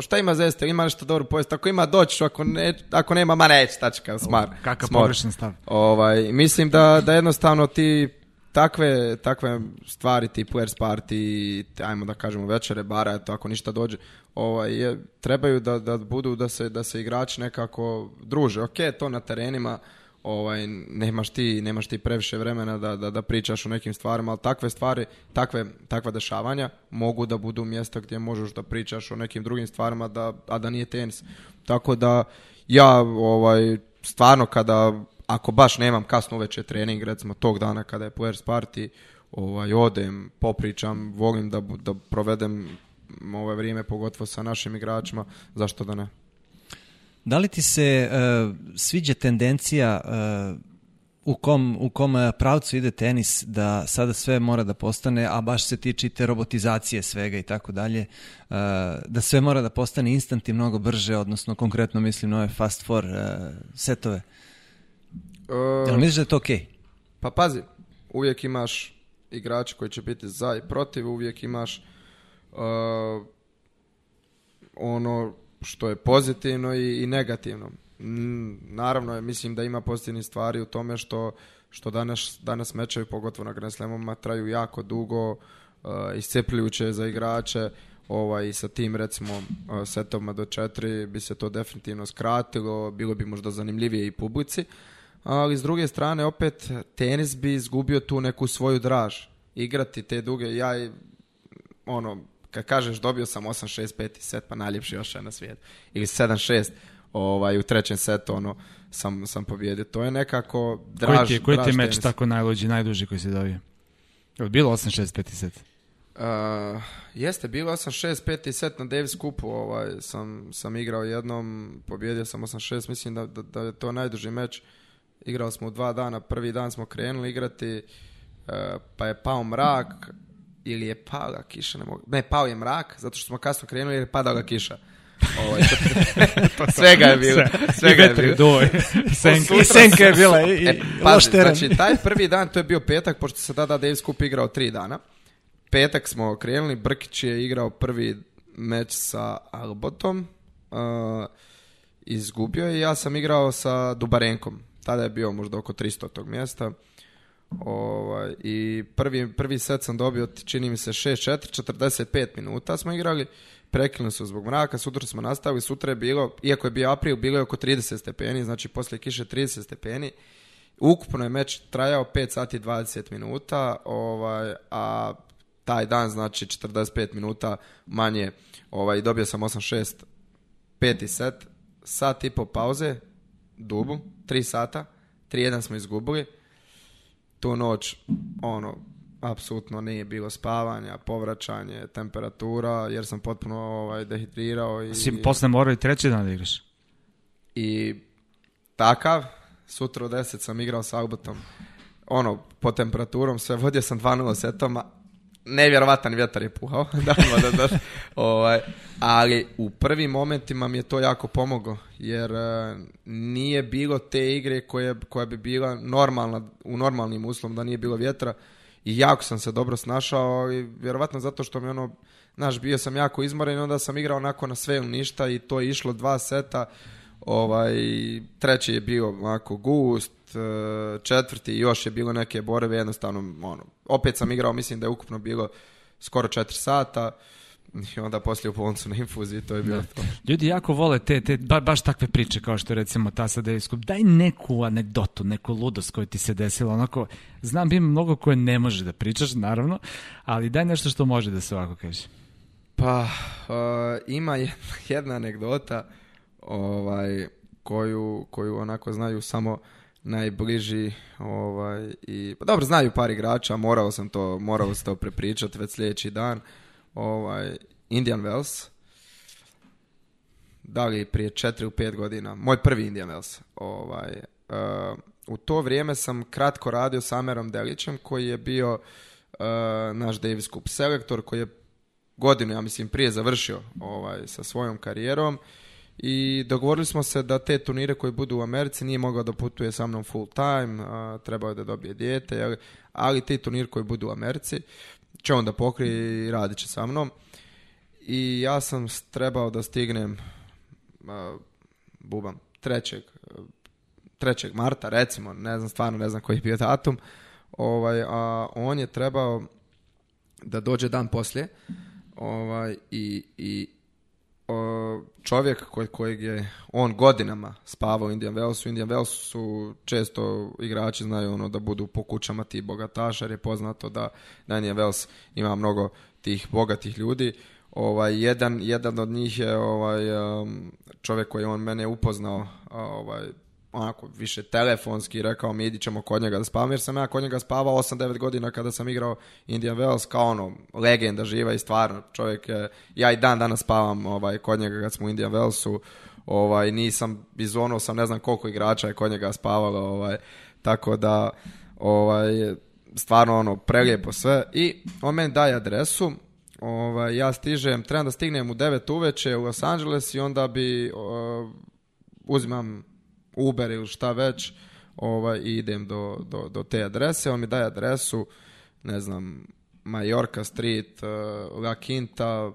šta ima zeste, ima nešto dobro povijest, ako ima doći, ako, ako nema, ma neće, tačka, smar. Kakav pogrešan stav. Ovaj, mislim da, da jednostavno ti takve, takve stvari ti players Party, ajmo da kažemo večere, bara, eto, ako ništa dođe, ovaj, je, trebaju da, da budu, da se, da se igrači nekako druže. Ok, to na terenima, ovaj, nemaš, ti, nemaš ti previše vremena da, da, da pričaš o nekim stvarima, ali takve stvari, takve, takva dešavanja mogu da budu mjesta gdje možeš da pričaš o nekim drugim stvarima, da, a da nije tenis. Tako da ja ovaj, stvarno kada, ako baš nemam kasno uveče trening, recimo tog dana kada je Puers Party, ovaj, odem, popričam, volim da, da provedem mm, ovo vrijeme, pogotovo sa našim igračima, zašto da ne? Da li ti se uh, sviđa tendencija eh, u kom, u kom eh, pravcu ide tenis da sada sve mora da postane, a baš se tiče te robotizacije svega i tako dalje, da sve mora da postane instant i mnogo brže, odnosno konkretno mislim na ove fast for setove? Uh, Jel da je to ok? Pa pazi, uvijek imaš igrače koji će biti za i protiv, uvijek imaš ono što je pozitivno i, i negativno. Naravno, mislim da ima pozitivnih stvari u tome što, što danas, danas mečevi, pogotovo na Grand traju jako dugo, uh, iscepljujuće za igrače ovaj, sa tim recimo e, setovima do četiri bi se to definitivno skratilo, bilo bi možda zanimljivije i publici, ali s druge strane opet tenis bi izgubio tu neku svoju draž. Igrati te duge, ja ono, kad kažeš dobio sam 8-6 peti set pa najljepši još je na svijetu ili 7-6 ovaj, u trećem setu ono, sam, sam pobjedio. To je nekako draž Koji koji ti je meč tako najluđi, najduži koji si dobio? Je bilo 8-6 peti set? Uh, jeste, bilo 8-6 peti set na Davis Cupu. ovaj, sam, sam igrao jednom, pobjedio sam 8-6, mislim da, da, da je to najduži meč. Igrao smo u dva dana, prvi dan smo krenuli igrati, uh, pa je pao mrak, ili je pala kiša, ne mogu. Ne, pao je mrak, zato što smo kasno krenuli jer je padala kiša. Ovaj, svega je bilo. Svega je I senke e, je znači, taj prvi dan, to je bio petak, pošto se tada Davis Skup igrao tri dana. Petak smo krenuli, Brkić je igrao prvi meč sa Albotom. Uh, izgubio i ja sam igrao sa Dubarenkom. Tada je bio možda oko 300 tog mjesta. Ovaj, I prvi, prvi set sam dobio, čini mi se, 6-4, 45 minuta smo igrali. Prekinuli su zbog mraka, sutra smo nastavili, sutra je bilo, iako je bio april, bilo je oko 30 stepeni, znači poslije kiše 30 stepeni. Ukupno je meč trajao 5 sati 20 minuta, ovaj, a taj dan znači 45 minuta manje. Ovaj, dobio sam 8-6 peti set, sat i po pauze, dubu, 3 sata, 3-1 smo izgubili tu noć, ono, apsolutno nije bilo spavanja, povraćanje, temperatura, jer sam potpuno ovaj, dehidrirao. I, si posle morao i treći dan igraš? I takav, sutra u 10 sam igrao sa Albotom, ono, po temperaturom sve, vodio sam 2-0 setom, nevjerovatan vjetar je puhao. da, da, ovaj, ali u prvim momentima mi je to jako pomoglo, jer e, nije bilo te igre koja bi bila normalna, u normalnim uslovom da nije bilo vjetra. I jako sam se dobro snašao i vjerovatno zato što mi ono, znaš, bio sam jako izmoren i onda sam igrao onako na sve ili ništa i to je išlo dva seta. Ovaj, treći je bio onako gust, četvrti i još je bilo neke borbe, jednostavno, ono, opet sam igrao, mislim da je ukupno bilo skoro 4 sata, i onda poslije u poncu na infuziji, to je bilo to. Ljudi jako vole te, te baš takve priče kao što je recimo ta sa Davis Daj neku anegdotu, neku ludost koja ti se desila. Onako, znam, ima mnogo koje ne može da pričaš, naravno, ali daj nešto što može da se ovako kaže. Pa, uh, ima jedna, anegdota ovaj, koju, koju onako znaju samo najbliži ovaj, i pa dobro znaju par igrača morao sam to morao sam to prepričati već sljedeći dan ovaj Indian Wells da li prije 4 ili pet godina moj prvi Indian Wells ovaj eh, u to vrijeme sam kratko radio s Amerom Delićem koji je bio eh, naš Davis Cup selektor koji je godinu ja mislim prije završio ovaj sa svojom karijerom i dogovorili smo se da te turnire koji budu u Americi nije mogao da putuje sa mnom full time, trebao je da dobije dijete, ali, ali ti turnir koji budu u Americi će onda pokrije i radit će sa mnom. I ja sam trebao da stignem a, bubam, trećeg, 3. marta recimo, ne znam stvarno ne znam koji je bio datum, ovaj, a on je trebao da dođe dan poslije ovaj, i, i, čovjek kod kojeg je on godinama spavao u Indian U Indian Wells su često igrači znaju ono da budu po kućama ti bogataša jer je poznato da, na Indian Wells ima mnogo tih bogatih ljudi. Ovaj, jedan, jedan od njih je ovaj, um, čovjek koji on mene upoznao ovaj, onako više telefonski rekao mi ćemo kod njega da spavam jer sam ja kod njega spavao 8-9 godina kada sam igrao Indian Wells kao ono legenda živa i stvarno čovjek je, ja i dan danas spavam ovaj, kod njega kad smo u Indian Wellsu ovaj, nisam ono sam ne znam koliko igrača je kod njega spavalo ovaj, tako da ovaj, stvarno ono prelijepo sve i on meni daje adresu ovaj, ja stižem, trebam da stignem u 9 uveče u Los Angeles i onda bi uzimam Uber ili šta već, ovaj, i idem do, do, do te adrese, on mi daje adresu, ne znam, Majorka Street, eh, La Quinta,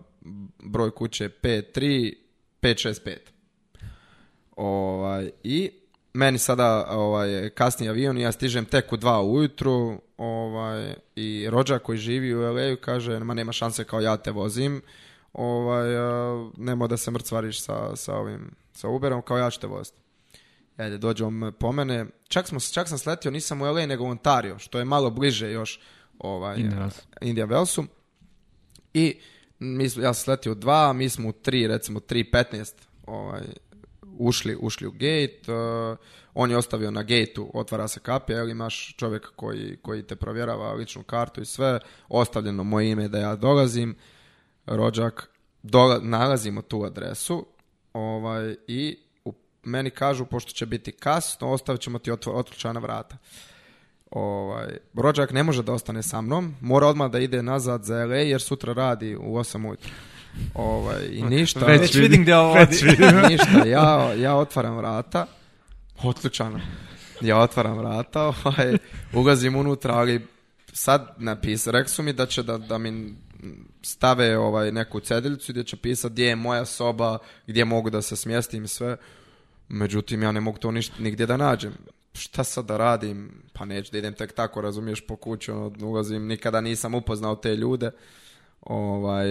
broj kuće 53, 565. Ovaj, I meni sada ovaj, kasni avion i ja stižem tek u dva ujutru ovaj, i rođak koji živi u la kaže, ma nema šanse kao ja te vozim, ovaj, eh, nemoj da se mrcvariš sa, sa, ovim, sa Uberom, kao ja ću te voziti ajde, dođe po mene. Čak, smo, čak sam sletio, nisam u LA, nego u Ontario, što je malo bliže još ovaj, Indija Velsu. I ja sam sletio u dva, mi smo u tri, recimo 3.15 ovaj, ušli, ušli u gate. Uh, on je ostavio na gateu, otvara se kapija, jel imaš čovjek koji, koji te provjerava ličnu kartu i sve. Ostavljeno moje ime da ja dolazim. Rođak, nalazimo tu adresu ovaj, i meni kažu, pošto će biti kasno, ostavit ćemo ti otlučana vrata. Ovaj, rođak ne može da ostane sa mnom, mora odmah da ide nazad za LA jer sutra radi u 8 ujutro. Ovaj, I ništa. Već, vidim Ništa, ja, ja otvaram vrata, otključana. Ja otvaram vrata, ovaj, ugazim unutra, ali sad napisa, rekli su mi da će da, da mi stave ovaj neku cediljicu gdje će pisati gdje je moja soba, gdje mogu da se smjestim sve. Međutim, ja ne mogu to ništa, nigdje da nađem. Šta sad da radim? Pa neću da idem tek tako, razumiješ, po kuću ono, ulazim, nikada nisam upoznao te ljude. Ovaj,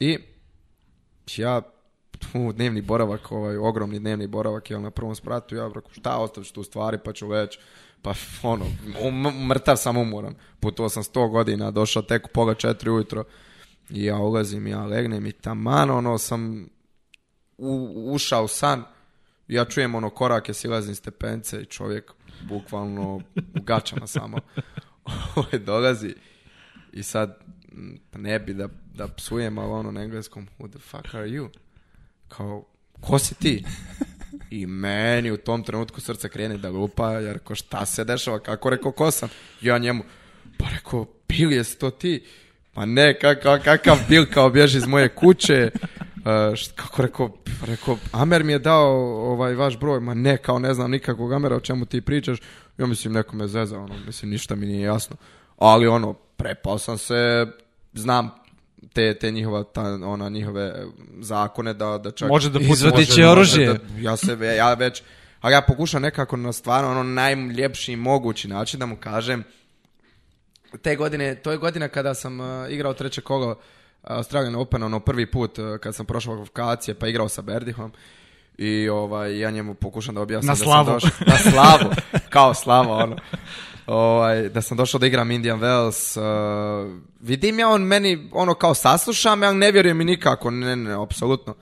I ja u dnevni boravak, ovaj, ogromni dnevni boravak, jel na prvom spratu, ja rekao, šta ostaviš tu stvari, pa ću već, pa ono, um, mrtav sam umoran. putuo sam sto godina, došao tek u pola četiri ujutro i ja ulazim, ja legnem i tamano ono, sam u, ušao san, ja čujem ono korake, silazim stepence i čovjek bukvalno u gačama samo ovaj, dolazi i sad pa ne bi da, da psujem, ali ono na engleskom who the fuck are you? Kao, ko si ti? I meni u tom trenutku srce krene da lupa, jer rekao, šta se dešava? Kako rekao, ko sam? Ja njemu, pa rekao, bil jes to ti? Pa ne, kakav, kakav kao bježi iz moje kuće, Uh, kako rekao, rekao, Amer mi je dao ovaj vaš broj, ma ne, kao ne znam nikakvog Amera, o čemu ti pričaš. Ja mislim, neko me zezao, ono, mislim, ništa mi nije jasno. Ali ono, prepao sam se, znam te, te njihova, ta, ona, njihove zakone da, da čak... Može da oružje. ja se, ja već, ali ja pokušam nekako na stvarno ono najljepši mogući način da mu kažem te godine, to je godina kada sam e, igrao treće koga Australian Open, ono prvi put e, kad sam prošao kvalifikacije pa igrao sa Berdihom i ovaj, ja njemu pokušam da objasnim na da sam došao, na slavu, kao slava ono. Ovaj, da sam došao da igram Indian Wells, e, vidim ja on meni ono kao saslušam, ja ne vjerujem mi nikako, ne, ne, apsolutno.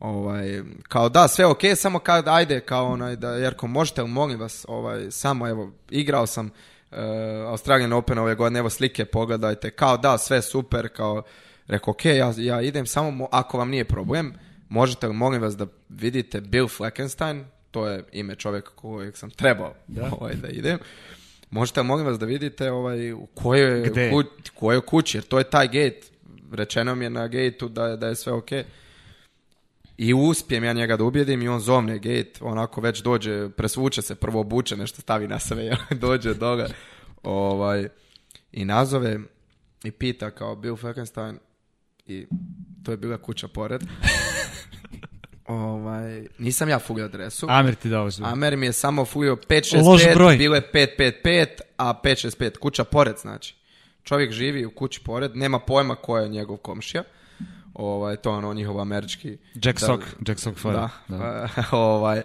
Ovaj, kao da, sve ok, samo kad ajde, kao onaj, da, Jerko, možete li, molim vas, ovaj, samo evo, igrao sam uh, Australian Open ove godine, evo slike, pogledajte, kao da, sve super, kao Rekao, ok, ja, ja idem samo, ako vam nije problem, možete, molim vas da vidite Bill Fleckenstein, to je ime čovjeka kojeg sam trebao da, ovaj, da idem. Možete, molim vas da vidite ovaj, u kojoj, kući, jer to je taj gate. Rečeno mi je na gateu da, da je sve ok. I uspijem ja njega da ubijedim i on zovne gate, onako već dođe, presvuče se, prvo obuče, nešto stavi na sebe, dođe doga Ovaj, I nazove i pita kao Bill Fleckenstein i to je bila kuća pored. ovaj, nisam ja fugio adresu. Amer ti dao zbog. Amer mi je samo fulio 565, bilo je 555, a 565, kuća pored znači. Čovjek živi u kući pored, nema pojma ko je njegov komšija. Ovaj, to je ono njihov američki... Jack Sock, Jack Sock Da, da. ovaj,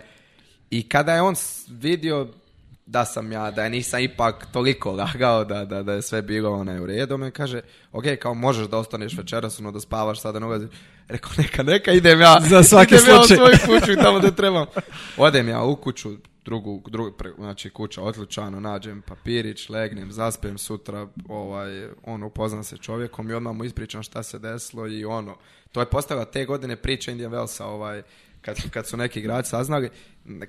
I kada je on vidio da sam ja, da nisam ipak toliko lagao da, da, da je sve bilo onaj u redu. Me kaže, ok, kao možeš da ostaneš večeras, ono da spavaš sada, ne ulaziš. Rekao, neka, neka, idem ja. Za svaki idem u svoju kuću tamo da trebam. Odem ja u kuću, drugu, drugu znači kuća odlučano, nađem papirić, legnem, zaspem sutra, ovaj, on upoznam se čovjekom i odmah mu ispričam šta se desilo i ono. To je postala te godine priča Indian Velsa, ovaj, kad, kad su neki igrači saznali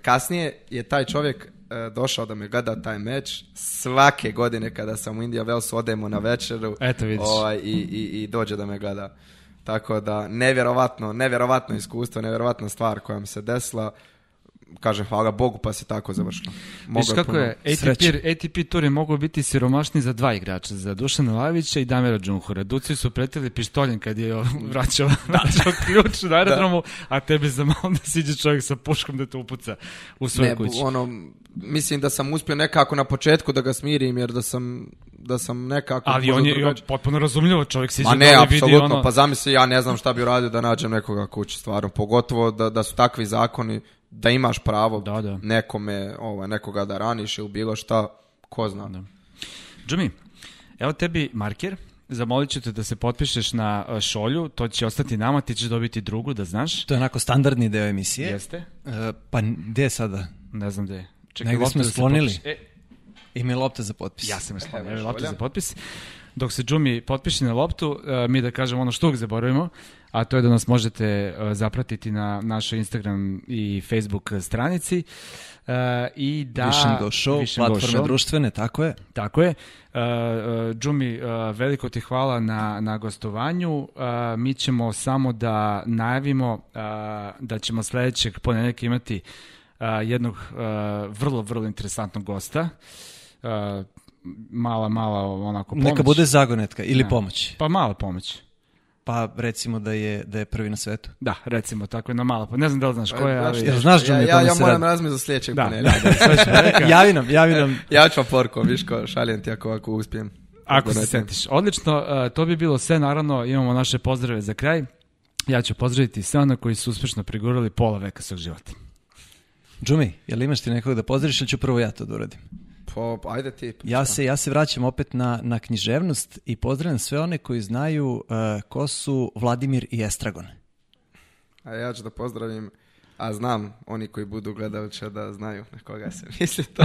Kasnije je taj čovjek e, došao da me gleda taj meč svake godine kada sam u India Velsu odemo na večeru Ovaj, i, i, i dođe da me gleda tako da nevjerovatno nevjerovatno iskustvo nevjerovatna stvar koja mi se desila kaže hvala Bogu pa se tako završilo. Viš kako je, ATP, ATP tur je mogao biti siromašni za dva igrača, za Dušana Lavića i Damira Đunhura. Duci su pretili pištoljem kad je ovaj, vraćao, vraćao ključ na aerodromu, a tebi za malo da siđe čovjek sa puškom da te upuca u svoju ne, Ono, mislim da sam uspio nekako na početku da ga smirim jer da sam da sam nekako Ali on je potpuno razumljivo čovjek siđe Ma ne, apsolutno, ono... pa zamisli ja ne znam šta bi uradio da nađem nekoga kući stvarno, pogotovo da, da su takvi zakoni da imaš pravo da, da. nekome, ovaj, nekoga da raniš ili bilo šta, ko zna. Da. Jimmy, evo tebi marker, zamolit ću te da se potpišeš na e, šolju, to će ostati nama, ti ćeš dobiti drugu, da znaš. To je onako standardni deo emisije. Jeste. E, pa gdje je sada? Ne znam gdje je. Negde smo slonili. E, Ima lopta za potpis. Ja sam je lopta za potpis dok se Džumi potpiše na loptu, e, mi da kažemo ono što uvijek zaboravimo, a to je da nas možete e, zapratiti na našoj Instagram i Facebook stranici. E, i da... Vision Go Show, platforme društvene, tako je. Tako je. Džumi, veliko ti hvala na, na gostovanju. mi ćemo samo da najavimo da ćemo sljedećeg ponedjeljak imati jednog vrlo, vrlo interesantnog gosta mala, mala onako pomoć. Neka bude zagonetka ili pomoć. Pa mala pomoć. Pa recimo da je, da je prvi na svetu. Da, recimo, tako je na mala pomoć. Ne znam da li znaš ko e, je, znaš ja, ja, ja moram razmi za sljedećeg da, da, da, javi nam, javi nam. E, ja ću vam porko, viš šaljem ti ako, ako uspijem. Ako se sentiš Odlično, e, to bi bilo sve, naravno imamo naše pozdrave za kraj. Ja ću pozdraviti sve one koji su uspješno prigurali pola veka svog života. Džumi, jel imaš ti nekog da pozdraviš ili ću prvo ja to da uradim? Pa, ajde ti. Ja se, ja se vraćam opet na, na književnost i pozdravljam sve one koji znaju uh, ko su Vladimir i Estragon. A ja ću da pozdravim, a znam, oni koji budu gledali će da znaju na koga se misli to.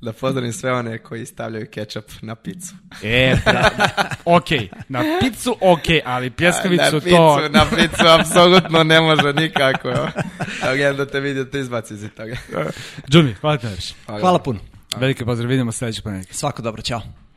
Da pozdravim sve one koji stavljaju kečap na picu. E, ok, na picu ok, ali to... na picu, to... Na picu apsolutno ne može nikako. Evo, da te vidi, da te izbaci iz toga. Džuni, hvala te Hvala, hvala puno. Veliki pozdrav, vidimo sljedeći ponedjeljak. Svako dobro, čao.